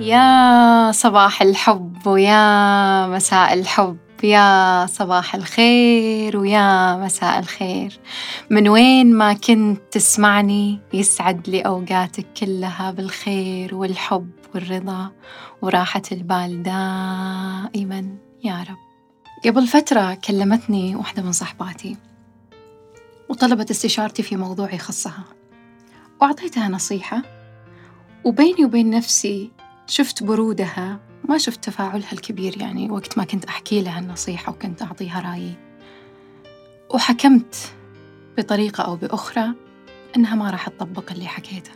يا صباح الحب ويا مساء الحب يا صباح الخير ويا مساء الخير. من وين ما كنت تسمعني يسعد لي أوقاتك كلها بالخير والحب والرضا وراحة البال دائما يا رب. قبل فترة كلمتني واحدة من صحباتي وطلبت استشارتي في موضوع يخصها وأعطيتها نصيحة وبيني وبين نفسي شفت برودها ما شفت تفاعلها الكبير يعني وقت ما كنت أحكي لها النصيحة وكنت أعطيها رأيي. وحكمت بطريقة أو بأخرى إنها ما راح تطبق اللي حكيته.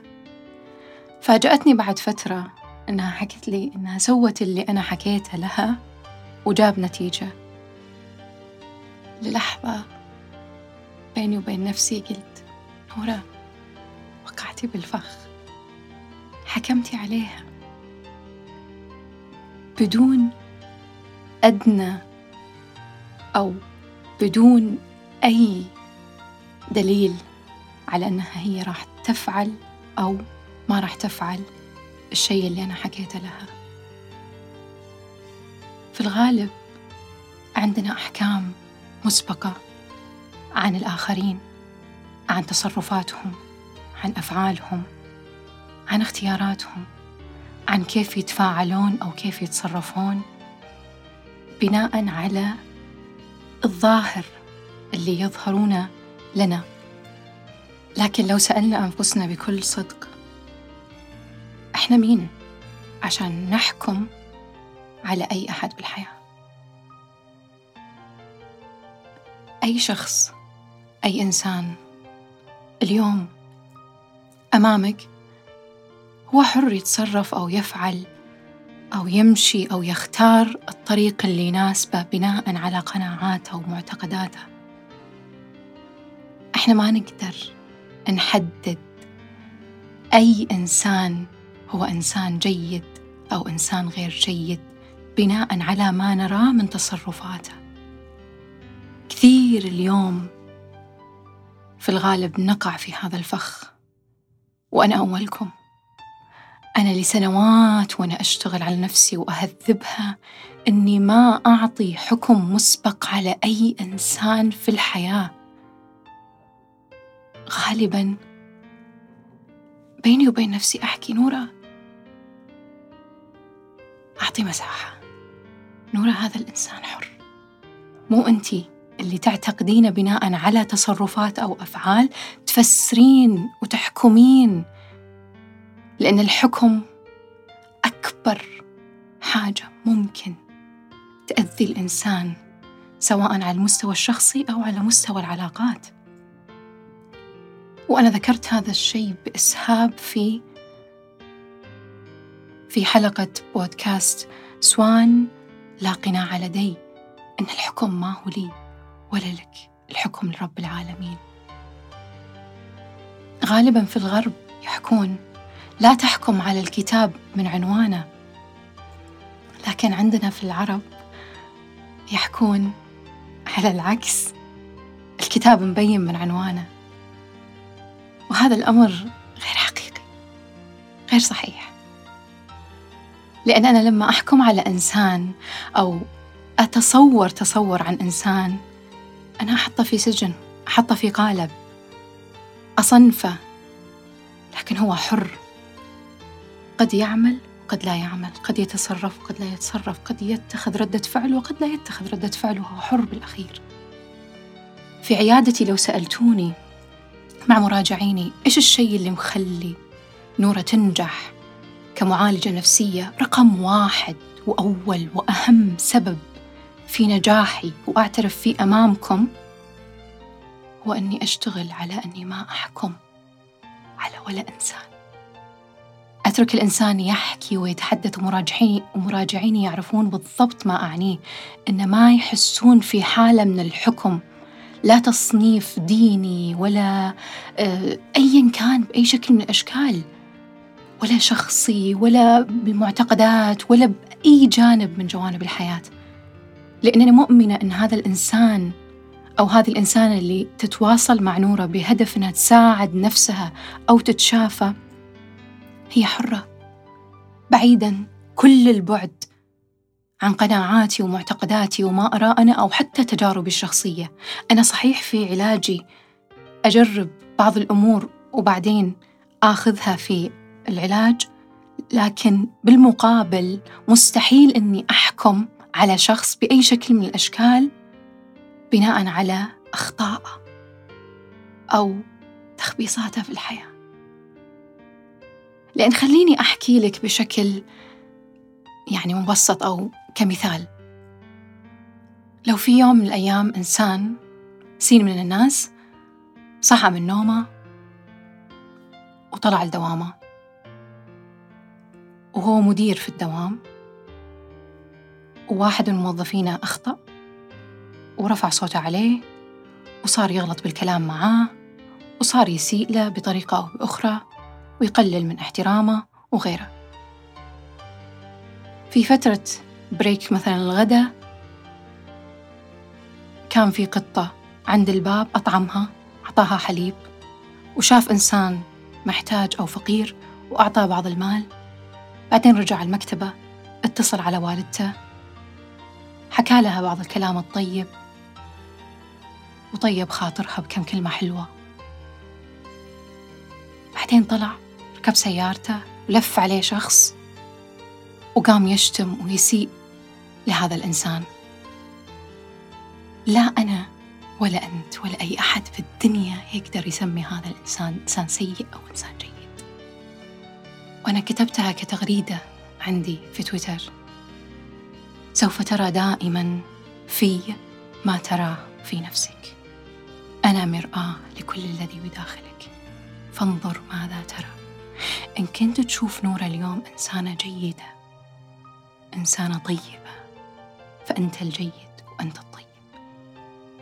فاجأتني بعد فترة إنها حكت لي إنها سوت اللي أنا حكيته لها وجاب نتيجة. للحظة بيني وبين نفسي قلت نورة وقعتي بالفخ. حكمتي عليها. بدون أدنى أو بدون أي دليل على أنها هي راح تفعل أو ما راح تفعل الشيء اللي أنا حكيته لها. في الغالب عندنا أحكام مسبقة عن الآخرين عن تصرفاتهم عن أفعالهم عن اختياراتهم. عن كيف يتفاعلون أو كيف يتصرفون بناء على الظاهر اللي يظهرونه لنا. لكن لو سألنا أنفسنا بكل صدق إحنا مين عشان نحكم على أي أحد بالحياة؟ أي شخص أي إنسان اليوم أمامك هو حر يتصرف أو يفعل أو يمشي أو يختار الطريق اللي يناسبه بناء على قناعاته ومعتقداته. إحنا ما نقدر نحدد أي إنسان هو إنسان جيد أو إنسان غير جيد بناء على ما نراه من تصرفاته. كثير اليوم في الغالب نقع في هذا الفخ. وأنا أولكم. أنا لسنوات وأنا أشتغل على نفسي وأهذبها إني ما أعطي حكم مسبق على أي إنسان في الحياة. غالبا بيني وبين نفسي أحكي نورة أعطي مساحة. نورة هذا الإنسان حر. مو أنتي اللي تعتقدين بناء على تصرفات أو أفعال تفسرين وتحكمين لأن الحكم أكبر حاجة ممكن تأذي الإنسان سواء على المستوى الشخصي أو على مستوى العلاقات. وأنا ذكرت هذا الشيء بإسهاب في في حلقة بودكاست سوان لا قناع لدي إن الحكم ما هو لي ولا لك الحكم لرب العالمين. غالبا في الغرب يحكون لا تحكم على الكتاب من عنوانه. لكن عندنا في العرب يحكون على العكس. الكتاب مبين من عنوانه. وهذا الأمر غير حقيقي غير صحيح. لأن أنا لما أحكم على إنسان أو أتصور تصور عن إنسان أنا أحطه في سجن أحطه في قالب أصنفه لكن هو حر. قد يعمل وقد لا يعمل قد يتصرف وقد لا يتصرف قد يتخذ ردة فعل وقد لا يتخذ ردة فعل وهو حر بالأخير. في عيادتي لو سألتوني مع مراجعيني إيش الشيء اللي مخلي نورة تنجح كمعالجة نفسية رقم واحد وأول وأهم سبب في نجاحي وأعترف فيه أمامكم هو أني أشتغل على أني ما أحكم على ولا إنسان. أترك الإنسان يحكي ويتحدث ومراجعيني ومراجعيني يعرفون بالضبط ما أعنيه إن ما يحسون في حالة من الحكم. لا تصنيف ديني ولا آه، أيا كان بأي شكل من الأشكال ولا شخصي ولا بالمعتقدات ولا بأي جانب من جوانب الحياة. لأنني مؤمنة أن هذا الإنسان أو هذه الإنسانة اللي تتواصل مع نورة بهدف أنها تساعد نفسها أو تتشافى هي حرة. بعيدا كل البعد عن قناعاتي ومعتقداتي وما أرى أنا أو حتى تجاربي الشخصية. أنا صحيح في علاجي. أجرب بعض الأمور وبعدين آخذها في العلاج لكن بالمقابل مستحيل أني أحكم على شخص بأي شكل من الأشكال بناء على أخطاءه أو تخبيصاته في الحياة. لأن خليني أحكي لك بشكل يعني مبسط أو كمثال. لو في يوم من الأيام إنسان سين من الناس صحى من نومه وطلع لدوامه وهو مدير في الدوام وواحد من موظفينه أخطأ ورفع صوته عليه وصار يغلط بالكلام معاه وصار يسيء له بطريقة أو بأخرى. ويقلل من احترامه وغيره. في فترة بريك مثلا الغداء كان في قطة عند الباب أطعمها أعطاها حليب وشاف إنسان محتاج أو فقير وأعطاه بعض المال. بعدين رجع المكتبة اتصل على والدته حكى لها بعض الكلام الطيب وطيب خاطرها بكم كلمة حلوة. بعدين طلع ركب سيارته ولف عليه شخص وقام يشتم ويسيء لهذا الإنسان. لا أنا ولا أنت ولا أي أحد في الدنيا يقدر يسمي هذا الإنسان إنسان سيء أو إنسان جيد. وأنا كتبتها كتغريدة عندي في تويتر. سوف ترى دائما في ما تراه في نفسك. أنا مرآة لكل الذي بداخلك فانظر ماذا ترى. إن كنت تشوف نور اليوم إنسانة جيدة إنسانة طيبة فأنت الجيد وأنت الطيب.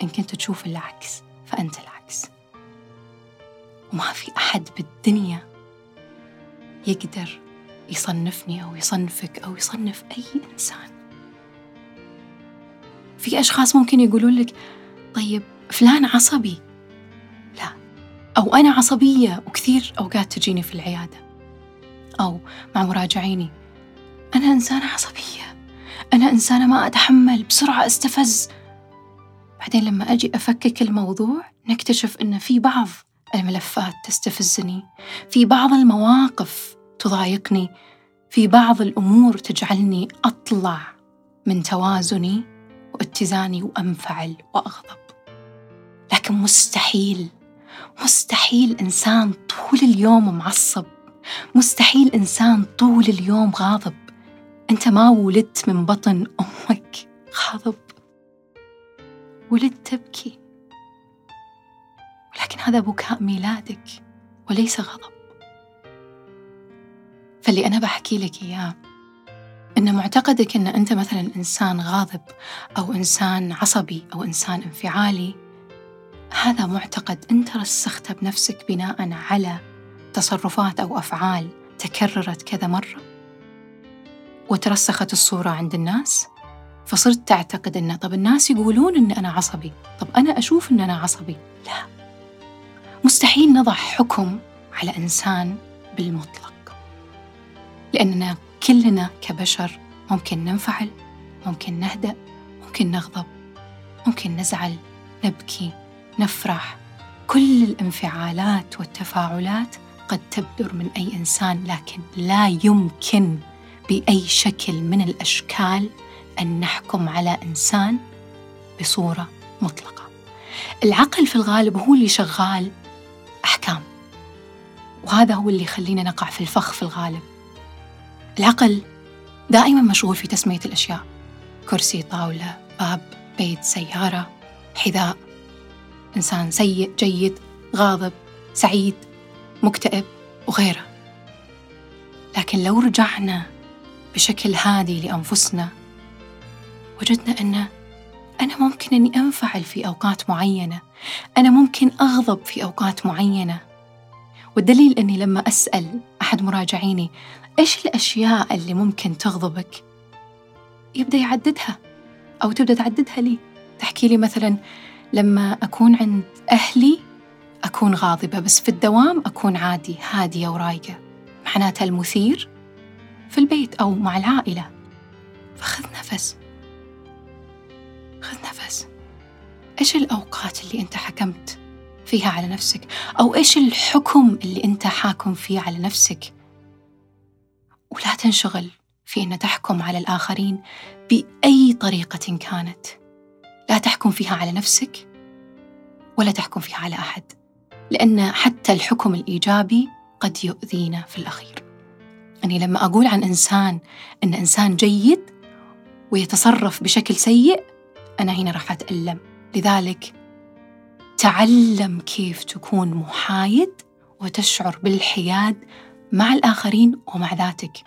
إن كنت تشوف العكس فأنت العكس. وما في أحد بالدنيا يقدر يصنفني أو يصنفك أو يصنف أي إنسان. في أشخاص ممكن يقولون لك طيب فلان عصبي. لا. أو أنا عصبية. وكثير أوقات تجيني في العيادة. أو مع مراجعيني. أنا إنسانة عصبية. أنا إنسانة ما أتحمل بسرعة أستفز. بعدين لما أجي أفكك الموضوع نكتشف أن في بعض الملفات تستفزني. في بعض المواقف تضايقني. في بعض الأمور تجعلني أطلع من توازني واتزاني وأنفعل وأغضب. لكن مستحيل مستحيل إنسان طول اليوم معصب مستحيل إنسان طول اليوم غاضب. أنت ما ولدت من بطن أمك. غاضب. ولدت تبكي. ولكن هذا بكاء ميلادك وليس غضب. فاللي أنا بحكي لك إياه إن معتقدك إن أنت مثلا إنسان غاضب أو إنسان عصبي أو إنسان انفعالي هذا معتقد أنت رسخته بنفسك بناء على تصرفات أو أفعال تكررت كذا مرة؟ وترسخت الصورة عند الناس؟ فصرت تعتقد أن طب الناس يقولون أن أنا عصبي طب أنا أشوف أن أنا عصبي؟ لا. مستحيل نضع حكم على إنسان بالمطلق. لأننا كلنا كبشر ممكن ننفعل ممكن نهدأ ممكن نغضب ممكن نزعل نبكي نفرح. كل الانفعالات والتفاعلات قد تبدر من أي إنسان لكن لا يمكن بأي شكل من الأشكال أن نحكم على إنسان بصورة مطلقة. العقل في الغالب هو اللي شغال أحكام وهذا هو اللي يخلينا نقع في الفخ في الغالب. العقل دائما مشغول في تسمية الأشياء كرسي طاولة باب بيت سيارة حذاء. إنسان سيء جيد غاضب سعيد. مكتئب وغيره. لكن لو رجعنا بشكل هادي لأنفسنا وجدنا أن أنا ممكن أني أنفعل في أوقات معينة أنا ممكن أغضب في أوقات معينة. والدليل أني لما أسأل أحد مراجعيني إيش الأشياء اللي ممكن تغضبك؟ يبدأ يعددها أو تبدأ تعددها لي. تحكي لي مثلا لما أكون عند أهلي أكون غاضبة بس في الدوام أكون عادي هادية ورايقة. معناتها المثير في البيت أو مع العائلة. فخذ نفس. خذ نفس. إيش الأوقات اللي أنت حكمت فيها على نفسك؟ أو إيش الحكم اللي أنت حاكم فيه على نفسك؟ ولا تنشغل في أن تحكم على الآخرين بأي طريقة كانت. لا تحكم فيها على نفسك ولا تحكم فيها على أحد. لأن حتى الحكم الإيجابي قد يؤذينا في الأخير. يعني لما أقول عن إنسان إن إنسان جيد ويتصرف بشكل سيء أنا هنا راح أتألم. لذلك تعلم كيف تكون محايد وتشعر بالحياد مع الآخرين ومع ذاتك.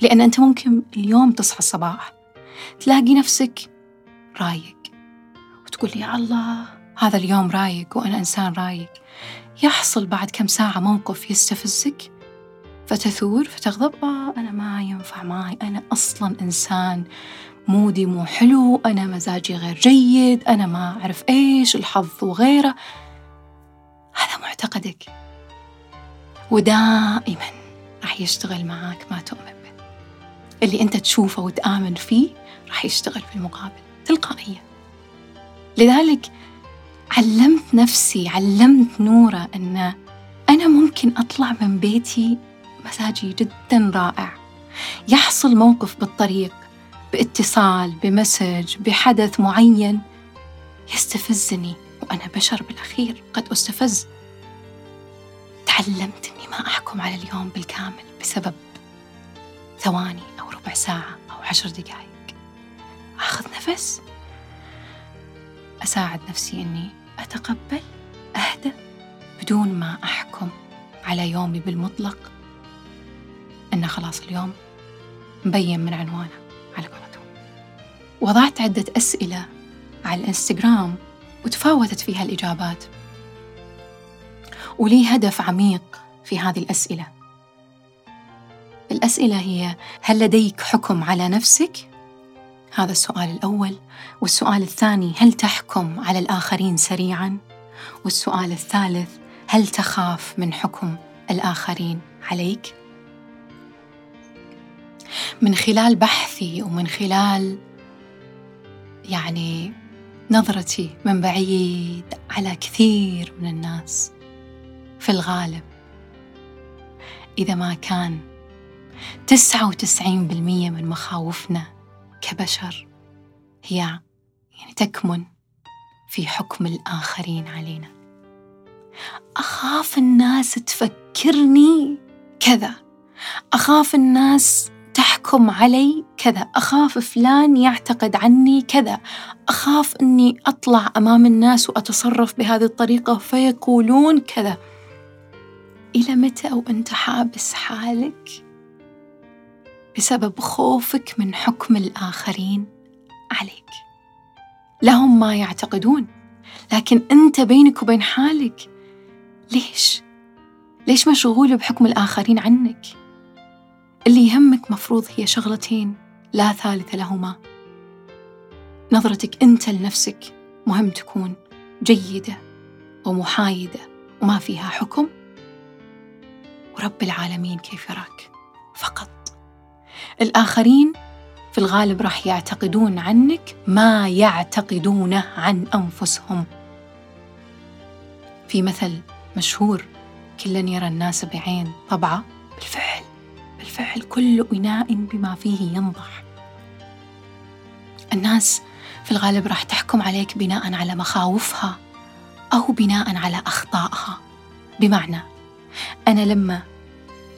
لأن أنت ممكن اليوم تصحى الصباح تلاقي نفسك رايق وتقول يا الله هذا اليوم رايق وأنا إنسان رايق. يحصل بعد كم ساعة موقف يستفزك فتثور فتغضب. آه أنا ما ينفع معي. أنا أصلا إنسان مودي مو حلو. أنا مزاجي غير جيد. أنا ما أعرف إيش الحظ وغيره. هذا معتقدك. ودائما راح يشتغل معاك ما تؤمن به. اللي أنت تشوفه وتآمن فيه راح يشتغل في المقابل تلقائيا. لذلك علمت نفسي علمت نورة أن أنا ممكن أطلع من بيتي مزاجي جدا رائع. يحصل موقف بالطريق باتصال بمسج بحدث معين يستفزني وأنا بشر بالأخير قد أستفز. تعلمت أني ما أحكم على اليوم بالكامل بسبب ثواني أو ربع ساعة أو عشر دقائق أخذ نفس. أساعد نفسي أني أتقبل؟ أهدى بدون ما أحكم على يومي بالمطلق. أنه خلاص اليوم مبين من عنوانه على قولتهم. وضعت عدة أسئلة على الإنستغرام وتفاوتت فيها الإجابات ولي هدف عميق في هذه الأسئلة. الأسئلة هي هل لديك حكم على نفسك؟ هذا السؤال الأول والسؤال الثاني هل تحكم على الآخرين سريعا؟ والسؤال الثالث هل تخاف من حكم الآخرين عليك؟ من خلال بحثي ومن خلال يعني نظرتي من بعيد على كثير من الناس في الغالب إذا ما كان تسعة وتسعين بالمية من مخاوفنا كبشر هي يعني تكمن في حكم الآخرين علينا. أخاف الناس تفكرني كذا. أخاف الناس تحكم علي كذا. أخاف فلان يعتقد عني كذا. أخاف أني أطلع أمام الناس وأتصرف بهذه الطريقة فيقولون كذا. إلى متى وأنت حابس حالك؟ بسبب خوفك من حكم الآخرين عليك. لهم ما يعتقدون لكن أنت بينك وبين حالك ليش؟ ليش مشغول بحكم الآخرين عنك؟ اللي يهمك مفروض هي شغلتين لا ثالث لهما. نظرتك أنت لنفسك مهم تكون جيدة ومحايدة وما فيها حكم. ورب العالمين كيف يراك؟ فقط. الآخرين في الغالب راح يعتقدون عنك ما يعتقدونه عن أنفسهم. في مثل مشهور كلا يرى الناس بعين طبعة. بالفعل بالفعل كل إناء بما فيه ينضح. الناس في الغالب راح تحكم عليك بناء على مخاوفها أو بناء على أخطائها. بمعنى أنا لما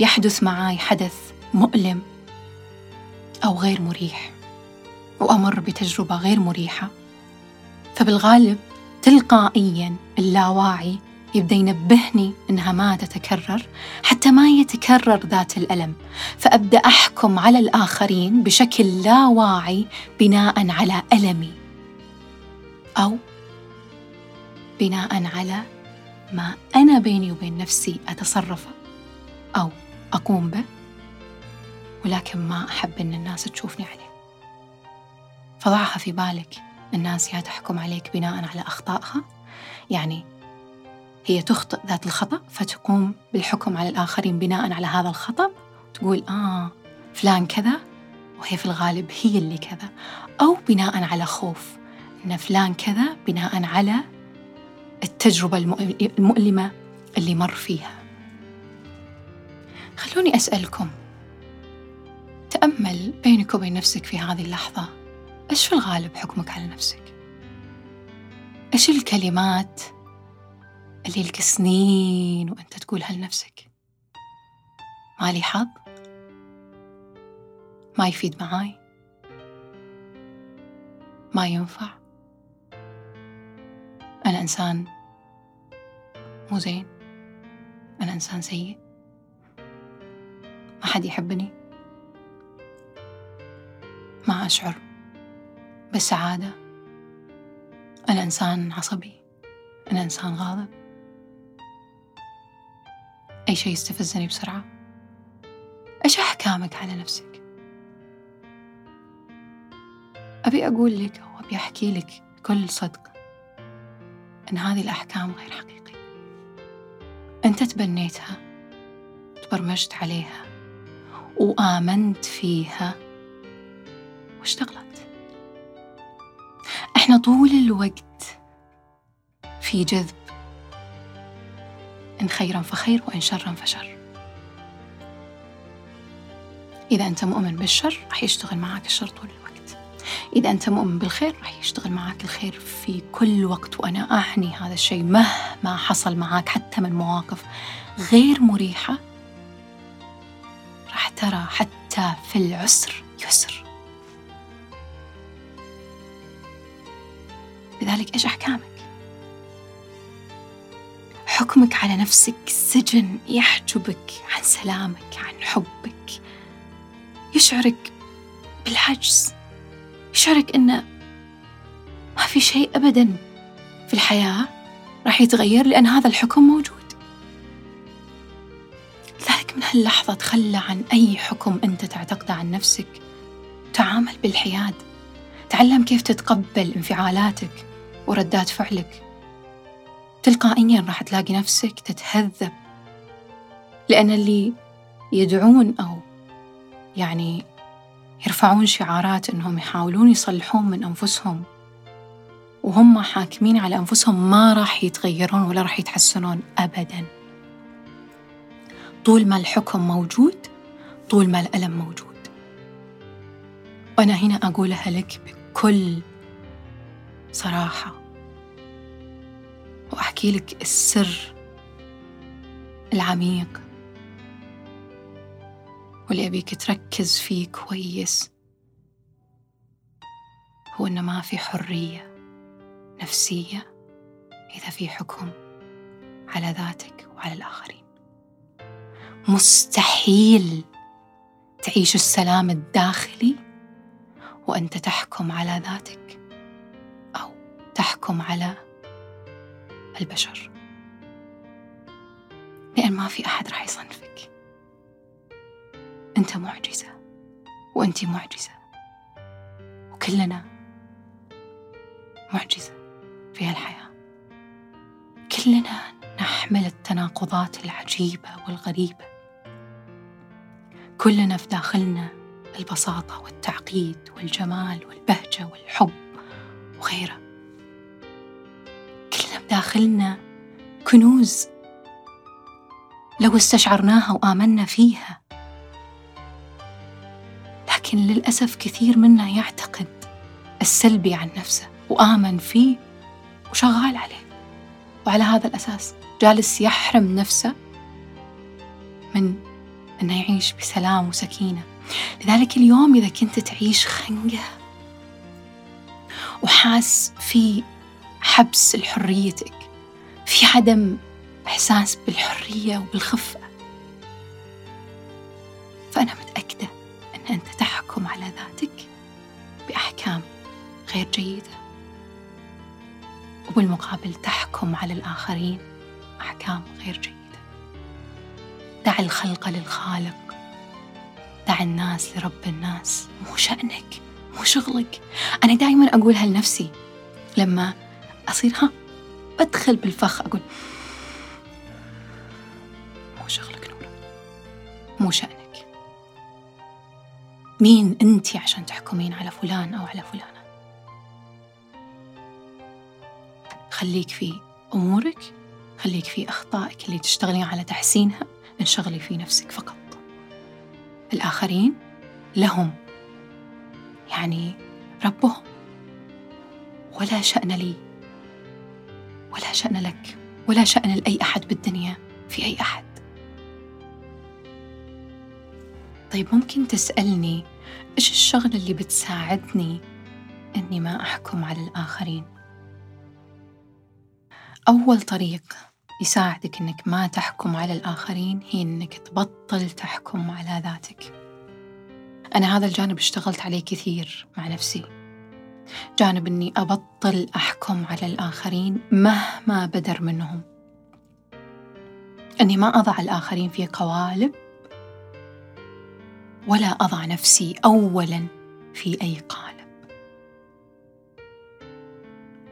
يحدث معي حدث مؤلم أو غير مريح. وأمر بتجربة غير مريحة. فبالغالب تلقائيا اللاواعي يبدأ ينبهني إنها ما تتكرر حتى ما يتكرر ذات الألم. فأبدأ أحكم على الآخرين بشكل لا واعي بناء على ألمي. أو بناء على ما أنا بيني وبين نفسي أتصرفه. أو أقوم به. ولكن ما أحب أن الناس تشوفني عليه. فضعها في بالك الناس يا تحكم عليك بناء على أخطائها؟ يعني هي تخطئ ذات الخطأ فتقوم بالحكم على الآخرين بناء على هذا الخطأ؟ تقول آه فلان كذا وهي في الغالب هي اللي كذا. أو بناء على خوف أن فلان كذا بناء على التجربة المؤلمة اللي مر فيها. خلوني أسألكم تأمل بينك وبين نفسك في هذه اللحظة إيش في الغالب حكمك على نفسك؟ إيش الكلمات اللي لك سنين وأنت تقولها لنفسك؟ مالي حظ؟ ما يفيد معاي؟ ما ينفع؟ أنا إنسان مو زين؟ أنا إنسان سيء؟ ما حد يحبني؟ أشعر بالسعادة. أنا إنسان عصبي. أنا إنسان غاضب. أي شيء يستفزني بسرعة. إيش أحكامك على نفسك؟ أبي أقول لك أو أبي أحكي لك بكل صدق أن هذه الأحكام غير حقيقية. أنت تبنيتها تبرمجت عليها وآمنت فيها واشتغلت. إحنا طول الوقت في جذب. إن خيرا فخير وإن شرا فشر. إذا أنت مؤمن بالشر راح يشتغل معك الشر طول الوقت. إذا أنت مؤمن بالخير راح يشتغل معك الخير في كل وقت. وأنا أعني هذا الشيء مهما حصل معك حتى من مواقف غير مريحة راح ترى حتى في العسر يسر. لذلك إيش أحكامك؟ حكمك على نفسك سجن يحجبك عن سلامك عن حبك. يشعرك بالعجز. يشعرك إنه ما في شيء أبدا في الحياة راح يتغير لأن هذا الحكم موجود. لذلك من هاللحظة تخلى عن أي حكم أنت تعتقده عن نفسك. تعامل بالحياد. تعلم كيف تتقبل انفعالاتك. وردات فعلك. تلقائيا راح تلاقي نفسك تتهذب. لأن اللي يدعون أو يعني يرفعون شعارات أنهم يحاولون يصلحون من أنفسهم وهم حاكمين على أنفسهم ما راح يتغيرون ولا راح يتحسنون أبدا. طول ما الحكم موجود طول ما الألم موجود. وأنا هنا أقولها لك بكل صراحة. وأحكي لك السر العميق واللي أبيك تركز فيه كويس. هو إن ما في حرية نفسية إذا في حكم على ذاتك وعلى الآخرين. مستحيل تعيش السلام الداخلي وأنت تحكم على ذاتك. تحكم على البشر. لأن ما في أحد راح يصنفك. أنت معجزة وأنت معجزة. وكلنا معجزة في هالحياة. كلنا نحمل التناقضات العجيبة والغريبة. كلنا في داخلنا البساطة والتعقيد والجمال والبهجة والحب وغيره كلنا بداخلنا كنوز. لو استشعرناها وآمنا فيها. لكن للأسف كثير منا يعتقد السلبي عن نفسه وآمن فيه وشغال عليه. وعلى هذا الأساس جالس يحرم نفسه من أنه يعيش بسلام وسكينة. لذلك اليوم إذا كنت تعيش خنقة وحاس في حبس لحريتك. في عدم إحساس بالحرية وبالخفة. فأنا متأكدة أن أنت تحكم على ذاتك بأحكام غير جيدة. وبالمقابل تحكم على الآخرين أحكام غير جيدة. دع الخلق للخالق. دع الناس لرب الناس. مو شأنك مو شغلك. أنا دائما أقولها لنفسي لما أصير ها؟ بدخل بالفخ أقول. مو شغلك نورة مو شأنك. مين أنت عشان تحكمين على فلان أو على فلانة؟ خليك في أمورك خليك في أخطائك اللي تشتغلين على تحسينها انشغلي في نفسك فقط. الآخرين لهم يعني ربهم. ولا شأن لي. ولا شأن لك ولا شأن لأي أحد بالدنيا في أي أحد. طيب ممكن تسألني إيش الشغلة اللي بتساعدني إني ما أحكم على الآخرين؟ أول طريق يساعدك إنك ما تحكم على الآخرين هي إنك تبطل تحكم على ذاتك. أنا هذا الجانب اشتغلت عليه كثير مع نفسي. جانب إني أبطل أحكم على الآخرين مهما بدر منهم. أني ما أضع الآخرين في قوالب ولا أضع نفسي أولا في أي قالب.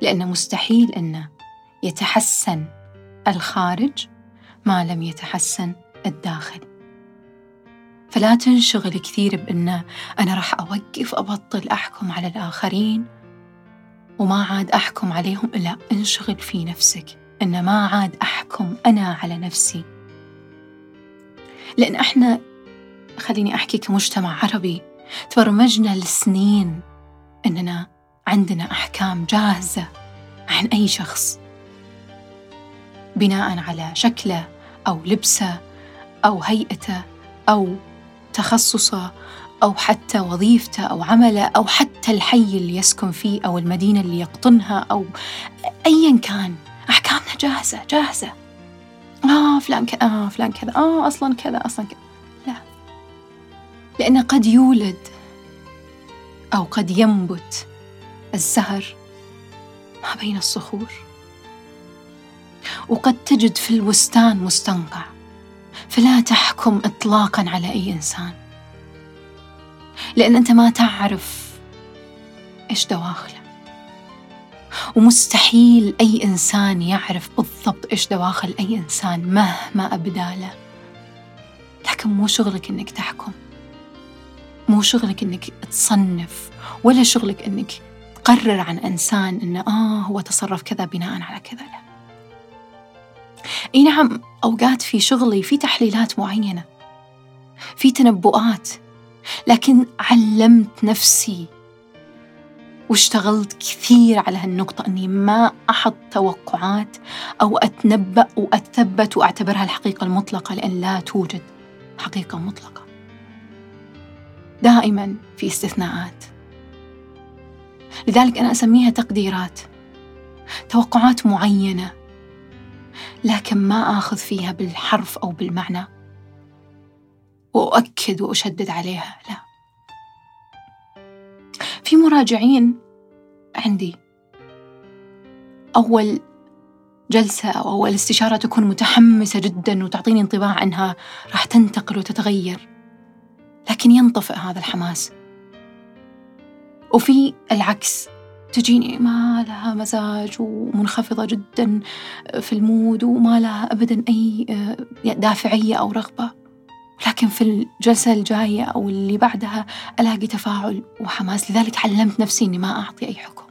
لأن مستحيل أن يتحسن الخارج ما لم يتحسن الداخل فلا تنشغل كثير بأن أنا راح أوقف أبطل أحكم على الآخرين وما عاد أحكم عليهم لا أنشغل في نفسك أن ما عاد أحكم أنا على نفسي. لأن إحنا خليني أحكي كمجتمع عربي تبرمجنا لسنين أننا عندنا أحكام جاهزة عن أي شخص بناء على شكله أو لبسه أو هيئته أو تخصصه أو حتى وظيفته أو عمله أو حتى الحي اللي يسكن فيه أو المدينة اللي يقطنها أو أيا كان. أحكامنا جاهزة جاهزة. آه فلان كذا آه فلان كذا. آه أصلا كذا أصلا كذا. لا. لأن قد يولد أو قد ينبت الزهر ما بين الصخور. وقد تجد في البستان مستنقع. فلا تحكم اطلاقا على أي إنسان لأن أنت ما تعرف إيش دواخله. ومستحيل أي إنسان يعرف بالضبط إيش دواخل أي إنسان مهما أبدى له. لكن مو شغلك إنك تحكم. مو شغلك إنك تصنف ولا شغلك إنك تقرر عن إنسان إنه آه هو تصرف كذا بناء على كذا لا. إي نعم أوقات في شغلي في تحليلات معينة في تنبؤات لكن علمت نفسي واشتغلت كثير على هالنقطة أني ما أحط توقعات أو أتنبأ وأتثبت وأعتبرها الحقيقة المطلقة لأن لا توجد حقيقة مطلقة. دائما في استثناءات. لذلك أنا أسميها تقديرات. توقعات معينة. لكن ما آخذ فيها بالحرف أو بالمعنى. وأؤكد وأشدد عليها لا. في مراجعين عندي. أول جلسة أو أول استشارة تكون متحمسة جدا وتعطيني انطباع أنها راح تنتقل وتتغير. لكن ينطفئ هذا الحماس. وفي العكس تجيني. ما لها مزاج ومنخفضة جدا في المود وما لها أبدا أي آه، دافعية أو رغبة. لكن في الجلسة الجاية أو اللي بعدها ألاقي تفاعل وحماس. لذلك علمت نفسي أني ما أعطي أي حكم.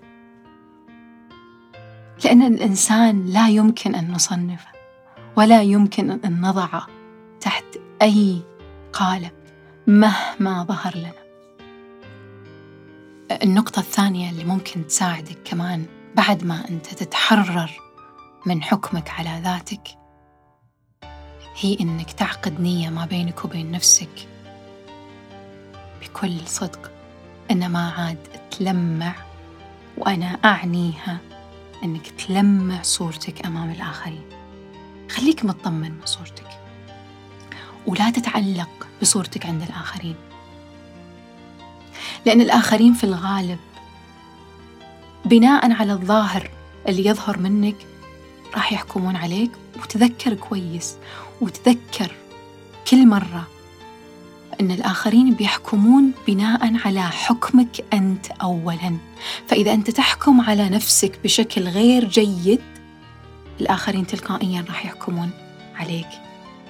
لأن الإنسان لا يمكن أن نصنفه ولا يمكن أن نضعه تحت أي قالب مهما ظهر لنا. النقطة الثانية اللي ممكن تساعدك كمان بعد ما أنت تتحرر من حكمك على ذاتك هي إنك تعقد نية ما بينك وبين نفسك بكل صدق. إن ما عاد تلمع وأنا أعنيها إنك تلمع صورتك أمام الآخرين. خليك مطمن من صورتك ولا تتعلق بصورتك عند الآخرين. لأن الآخرين في الغالب بناء على الظاهر اللي يظهر منك راح يحكمون عليك. وتذكر كويس وتذكر كل مرة أن الآخرين بيحكمون بناء على حكمك أنت أولاً. فإذا أنت تحكم على نفسك بشكل غير جيد الآخرين تلقائياً راح يحكمون عليك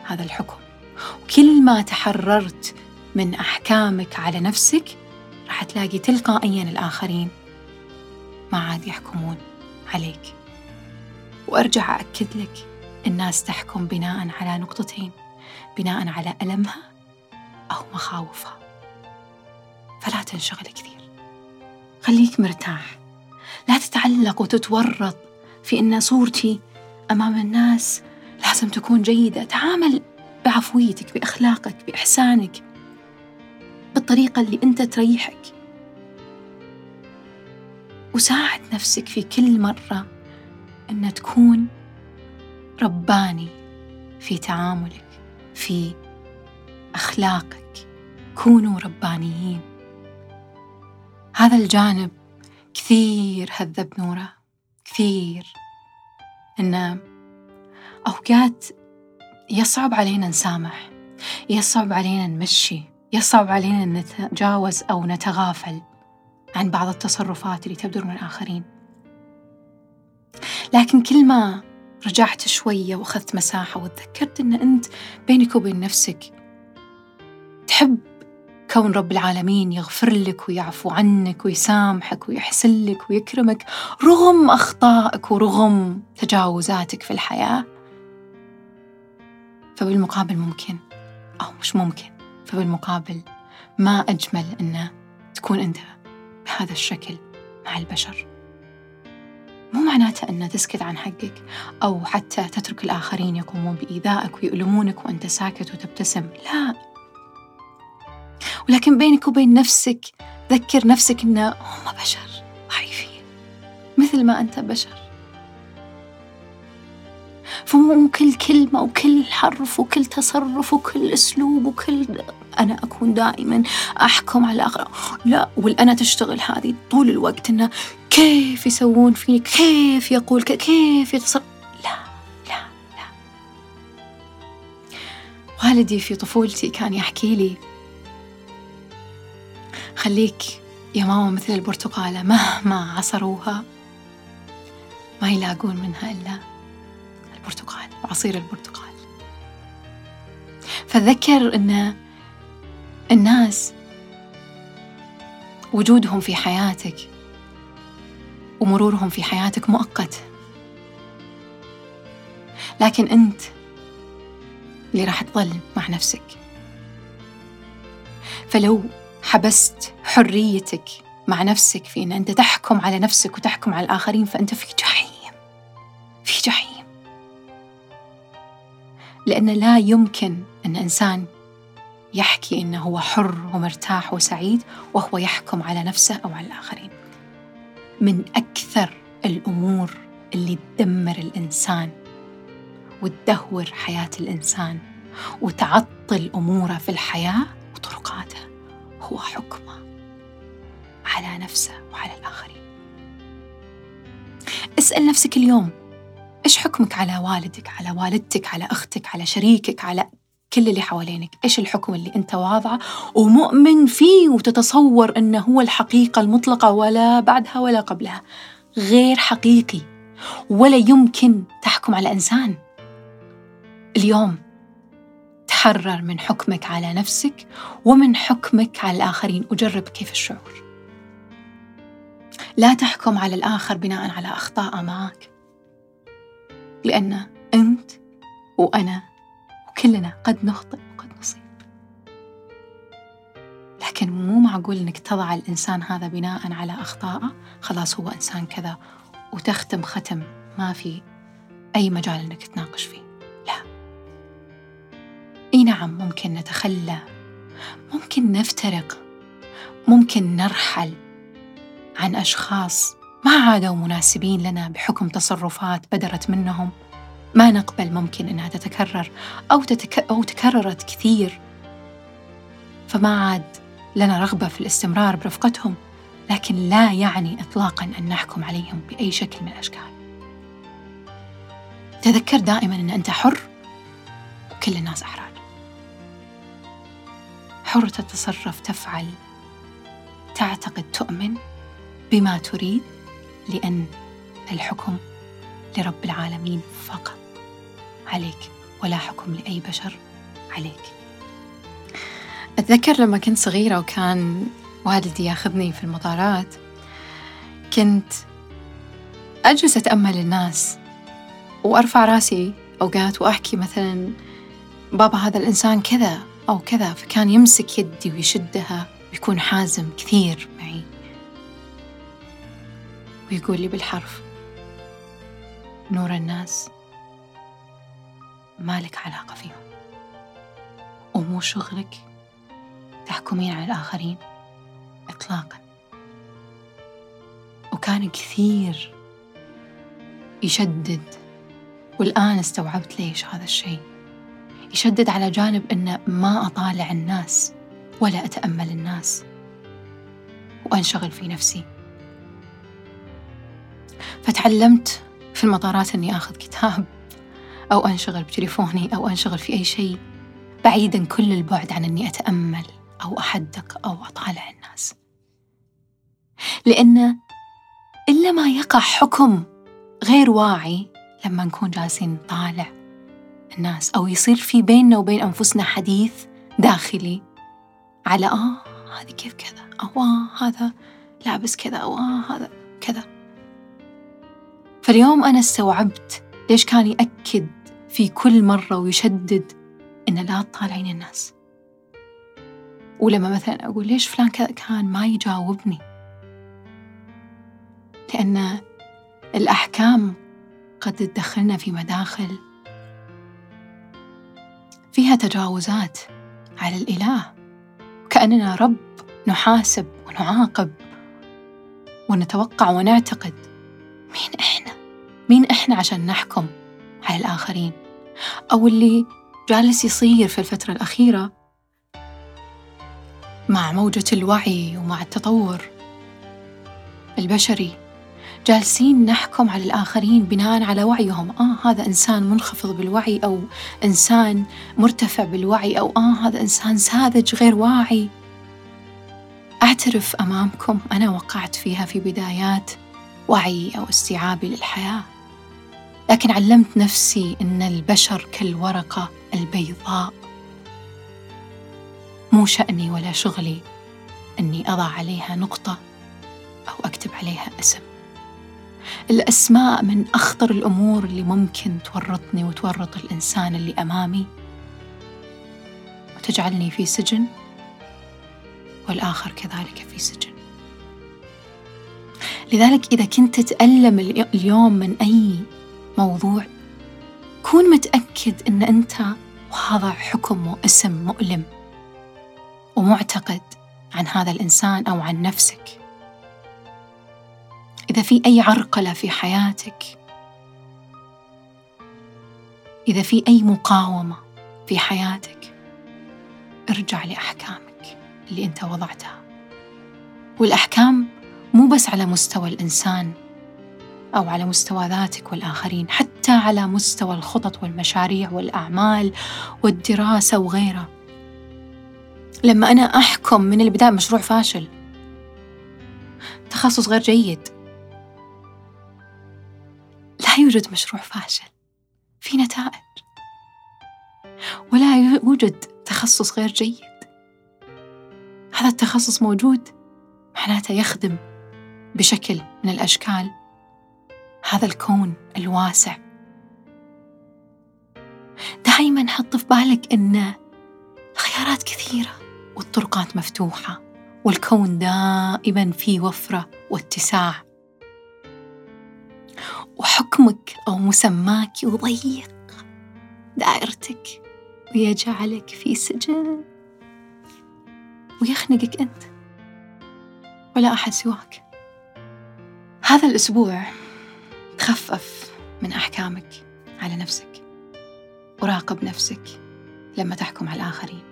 هذا الحكم. وكل ما تحررت من أحكامك على نفسك راح تلاقي تلقائيا الآخرين ما عاد يحكمون عليك. وأرجع أأكد لك الناس تحكم بناء على نقطتين بناء على ألمها أو مخاوفها. فلا تنشغل كثير. خليك مرتاح. لا تتعلق وتتورط في أن صورتي أمام الناس لازم تكون جيدة. تعامل بعفويتك بأخلاقك بإحسانك. بالطريقة اللي أنت تريحك. وساعد نفسك في كل مرة أن تكون رباني في تعاملك في أخلاقك. كونوا ربانيين. هذا الجانب كثير هذب نوره كثير. إنه أوقات يصعب علينا نسامح يصعب علينا نمشي. يصعب علينا نتجاوز أو نتغافل عن بعض التصرفات اللي تبدر من الآخرين. لكن كل ما رجعت شوية وأخذت مساحة وتذكرت أن أنت بينك وبين نفسك تحب كون رب العالمين يغفر لك ويعفو عنك ويسامحك ويحسن لك ويكرمك رغم أخطائك ورغم تجاوزاتك في الحياة. فبالمقابل ممكن أو مش ممكن فبالمقابل ما أجمل أنه تكون أنت بهذا الشكل مع البشر. مو معناته أن تسكت عن حقك أو حتى تترك الآخرين يقومون بإيذائك ويؤلمونك وأنت ساكت وتبتسم. لا. ولكن بينك وبين نفسك ذكر نفسك أن هم بشر ضعيفين. مثل ما أنت بشر. فمو كل كلمة وكل حرف وكل تصرف وكل أسلوب وكل أنا أكون دائما أحكم على الآخر لا والأنا تشتغل هذه طول الوقت إنه كيف يسوون فيني؟ كيف يقول؟ كيف يتصرف؟ لا لا لا. والدي في طفولتي كان يحكي لي خليك يا ماما مثل البرتقالة مهما عصروها ما يلاقون منها إلا البرتقال وعصير البرتقال. فذكر أن الناس وجودهم في حياتك ومرورهم في حياتك مؤقت. لكن أنت اللي راح تظل مع نفسك. فلو حبست حريتك مع نفسك في أن أنت تحكم على نفسك وتحكم على الآخرين فأنت في جحيم. في جحيم. لأن لا يمكن أن إنسان يحكي أنه هو حر ومرتاح وسعيد وهو يحكم على نفسه أو على الآخرين. من أكثر الأمور اللي تدمر الإنسان وتدهور حياة الإنسان وتعطل أموره في الحياة وطرقاته هو حكمه على نفسه وعلى الآخرين. اسأل نفسك اليوم إيش حكمك على والدك على والدتك على أختك على شريكك على كل اللي حوالينك؟ إيش الحكم اللي أنت واضعه ومؤمن فيه وتتصور أنه هو الحقيقة المطلقة ولا بعدها ولا قبلها؟ غير حقيقي. ولا يمكن تحكم على إنسان. اليوم تحرر من حكمك على نفسك ومن حكمك على الآخرين. وجرب كيف الشعور. لا تحكم على الآخر بناء على أخطاء معك. لأن أنت وأنا وكلنا قد نخطئ وقد نصيب. لكن مو معقول إنك تضع الإنسان هذا بناء على اخطائه خلاص هو إنسان كذا وتختم ختم ما في أي مجال إنك تناقش فيه. لا. إي نعم ممكن نتخلى. ممكن نفترق. ممكن نرحل عن أشخاص ما عادوا مناسبين لنا بحكم تصرفات بدرت منهم. ما نقبل ممكن إنها تتكرر أو تتك... أو تكررت كثير. فما عاد لنا رغبة في الاستمرار برفقتهم لكن لا يعني اطلاقا أن نحكم عليهم بأي شكل من الأشكال. تذكر دائما إن أنت حر؟ وكل الناس أحرار. حر تتصرف تفعل تعتقد تؤمن بما تريد لأن الحكم لرب العالمين فقط. عليك ولا حكم لأي بشر. عليك. أتذكر لما كنت صغيرة وكان والدي ياخذني في المطارات كنت أجلس أتأمل الناس وأرفع راسي أوقات وأحكي مثلا بابا هذا الإنسان كذا أو كذا. فكان يمسك يدي ويشدها ويكون حازم كثير معي. ويقول لي بالحرف. نور الناس. ما لك علاقة فيهم. ومو شغلك تحكمين على الآخرين إطلاقا. وكان كثير يشدد. والآن استوعبت ليش هذا الشيء. يشدد على جانب أن ما أطالع الناس ولا أتأمل الناس. وأنشغل في نفسي. فتعلمت في المطارات أني آخذ كتاب أو أنشغل بتليفوني أو أنشغل في أي شيء بعيدا كل البعد عن أني أتأمل أو أحدق أو أطالع الناس. لأن إلا ما يقع حكم غير واعي لما نكون جالسين نطالع الناس أو يصير في بيننا وبين أنفسنا حديث داخلي على آه هذه كيف كذا؟ أو آه هذا لابس كذا؟ أو آه هذا كذا؟ فاليوم أنا استوعبت ليش كان يأكد في كل مرة ويشدد إن لا تطالعين الناس. ولما مثلا أقول ليش فلان كان ما يجاوبني؟ لأن الأحكام قد تدخلنا في مداخل. فيها تجاوزات على الإله. كأننا رب نحاسب ونعاقب ونتوقع ونعتقد. مين إحنا؟ مين إحنا عشان نحكم على الآخرين؟ أو اللي جالس يصير في الفترة الأخيرة مع موجة الوعي ومع التطور البشري. جالسين نحكم على الآخرين بناء على وعيهم. آه هذا إنسان منخفض بالوعي أو إنسان مرتفع بالوعي أو آه هذا إنسان ساذج غير واعي. أعترف أمامكم أنا وقعت فيها في بدايات وعي أو استيعابي للحياة. لكن علمت نفسي أن البشر كالورقة البيضاء. مو شأني ولا شغلي أني أضع عليها نقطة أو أكتب عليها اسم. الأسماء من أخطر الأمور اللي ممكن تورطني وتورط الإنسان اللي أمامي. وتجعلني في سجن والآخر كذلك في سجن. لذلك إذا كنت تتألم اليوم من أي موضوع. كون متأكد أن أنت واضع حكم واسم مؤلم ومعتقد عن هذا الإنسان أو عن نفسك. إذا في أي عرقلة في حياتك إذا في أي مقاومة في حياتك ارجع لأحكامك اللي أنت وضعتها. والأحكام مو بس على مستوى الإنسان أو على مستوى ذاتك والآخرين حتى على مستوى الخطط والمشاريع والأعمال والدراسة وغيرها. لما أنا أحكم من البداية مشروع فاشل. تخصص غير جيد. لا يوجد مشروع فاشل. في نتائج. ولا يوجد تخصص غير جيد. هذا التخصص موجود. معناته يخدم بشكل من الأشكال هذا الكون الواسع. دائما حط في بالك إن الخيارات كثيرة والطرقات مفتوحة والكون دائما في وفرة واتساع. وحكمك أو مسماك يضيق دائرتك ويجعلك في سجن ويخنقك أنت ولا أحد سواك. هذا الأسبوع تخفف من أحكامك على نفسك وراقب نفسك لما تحكم على الآخرين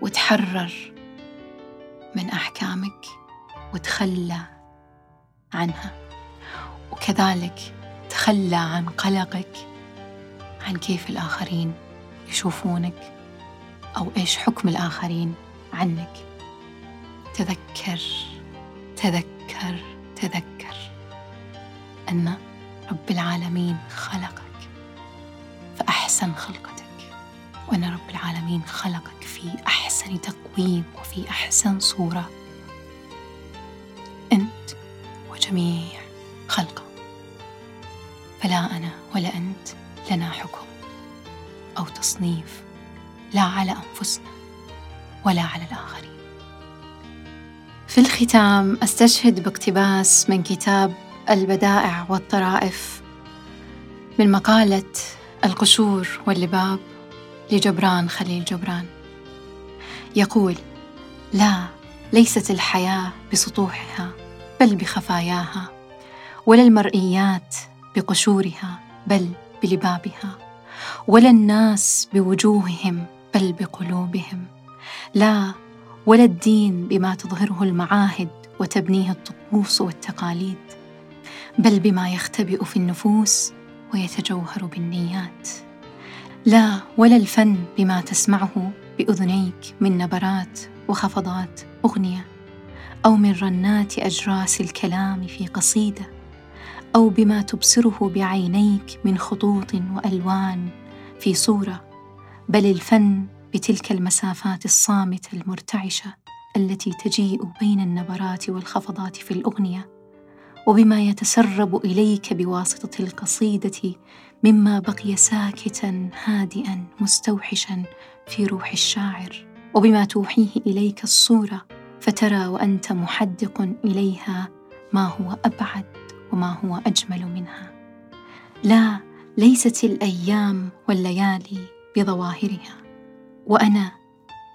وتحرر من أحكامك وتخلى عنها وكذلك تخلى عن قلقك عن كيف الآخرين يشوفونك أو إيش حكم الآخرين عنك. تذكر تذكر تذكر. أن رب العالمين خلقك فأحسن خلقتك. وأن رب العالمين خلقك في أحسن تقويم وفي أحسن صورة. أنت وجميع خلقه. فلا أنا ولا أنت لنا حكم أو تصنيف لا على أنفسنا ولا على الآخرين. في الختام أستشهد باقتباس من كتاب البدائع والطرائف من مقالة القشور واللباب لجبران خليل جبران. يقول لا ليست الحياة بسطوحها بل بخفاياها ولا المرئيات بقشورها بل بلبابها ولا الناس بوجوههم بل بقلوبهم. لا ولا الدين بما تظهره المعاهد وتبنيه الطقوس والتقاليد. بل بما يختبئ في النفوس ويتجوهر بالنيات. لا ولا الفن بما تسمعه بأذنيك من نبرات وخفضات أغنية أو من رنات أجراس الكلام في قصيدة أو بما تبصره بعينيك من خطوط وألوان في صورة بل الفن بتلك المسافات الصامتة المرتعشة التي تجيء بين النبرات والخفضات في الأغنية. وبما يتسرب إليك بواسطة القصيدة مما بقي ساكتا هادئا مستوحشا في روح الشاعر. وبما توحيه إليك الصورة فترى وأنت محدق إليها ما هو أبعد وما هو أجمل منها. لا ليست الأيام والليالي بظواهرها. وأنا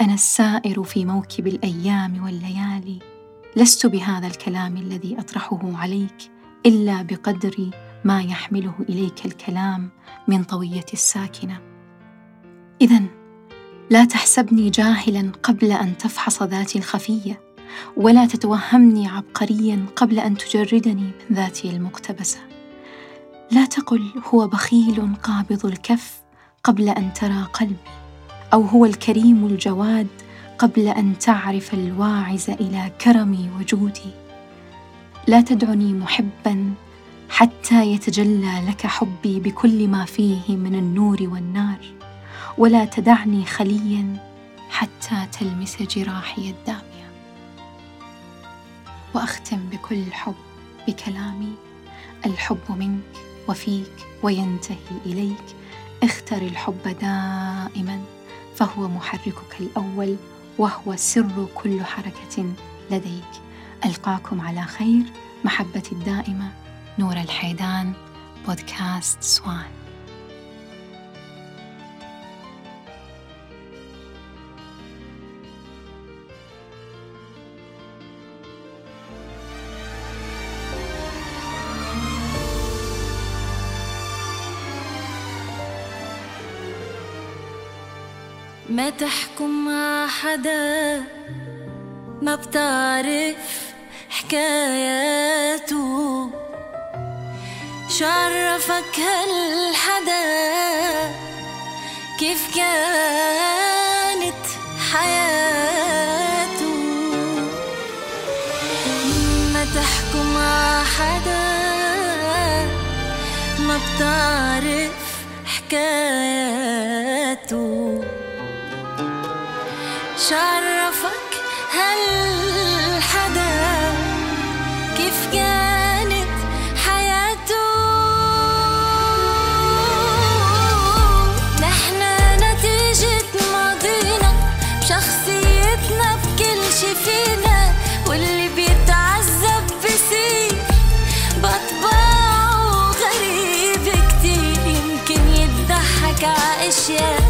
أنا السائر في موكب الأيام والليالي. لست بهذا الكلام الذي أطرحه عليك إلا بقدر ما يحمله إليك الكلام من طوية الساكنة. اذا لا تحسبني جاهلا قبل أن تفحص ذاتي الخفية ولا تتوهمني عبقريا قبل أن تجردني من ذاتي المقتبسة. لا تقل هو بخيل قابض الكف قبل أن ترى قلبي أو هو الكريم الجواد قبل أن تعرف الواعز إلى كرمي وجودي. لا تدعني محبا حتى يتجلى لك حبي بكل ما فيه من النور والنار ولا تدعني خليا حتى تلمس جراحي الدامية. وأختم بكل حب بكلامي الحب منك وفيك وينتهي إليك. اختر الحب دائما فهو محركك الأول. وهو سر كل حركة لديك. ألقاكم على خير محبتي الدائمة نور الحيدان بودكاست سوان. ما تحكم مع حدا ما بتعرف حكاياته. شعرفك هالحدا؟ كيف كانت حياته؟ ما تحكم مع حدا ما بتعرف حكاياته. شعرفك هالحدا كيف كانت حياته؟ نحنا نتيجة ماضينا بشخصيتنا بكل شي فينا. واللي بيتعذب بصير بطباعه غريب كتير. يمكن يضحك ع أشياء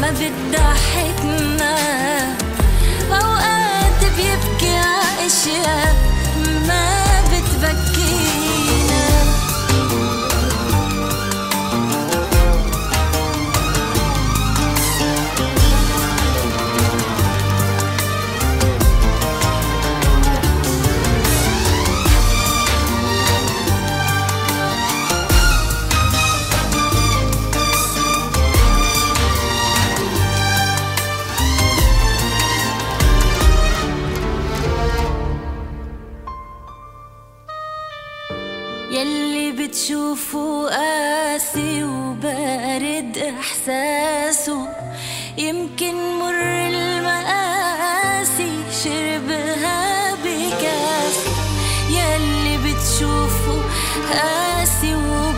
ما بتضحكنا ع enxofo, assim o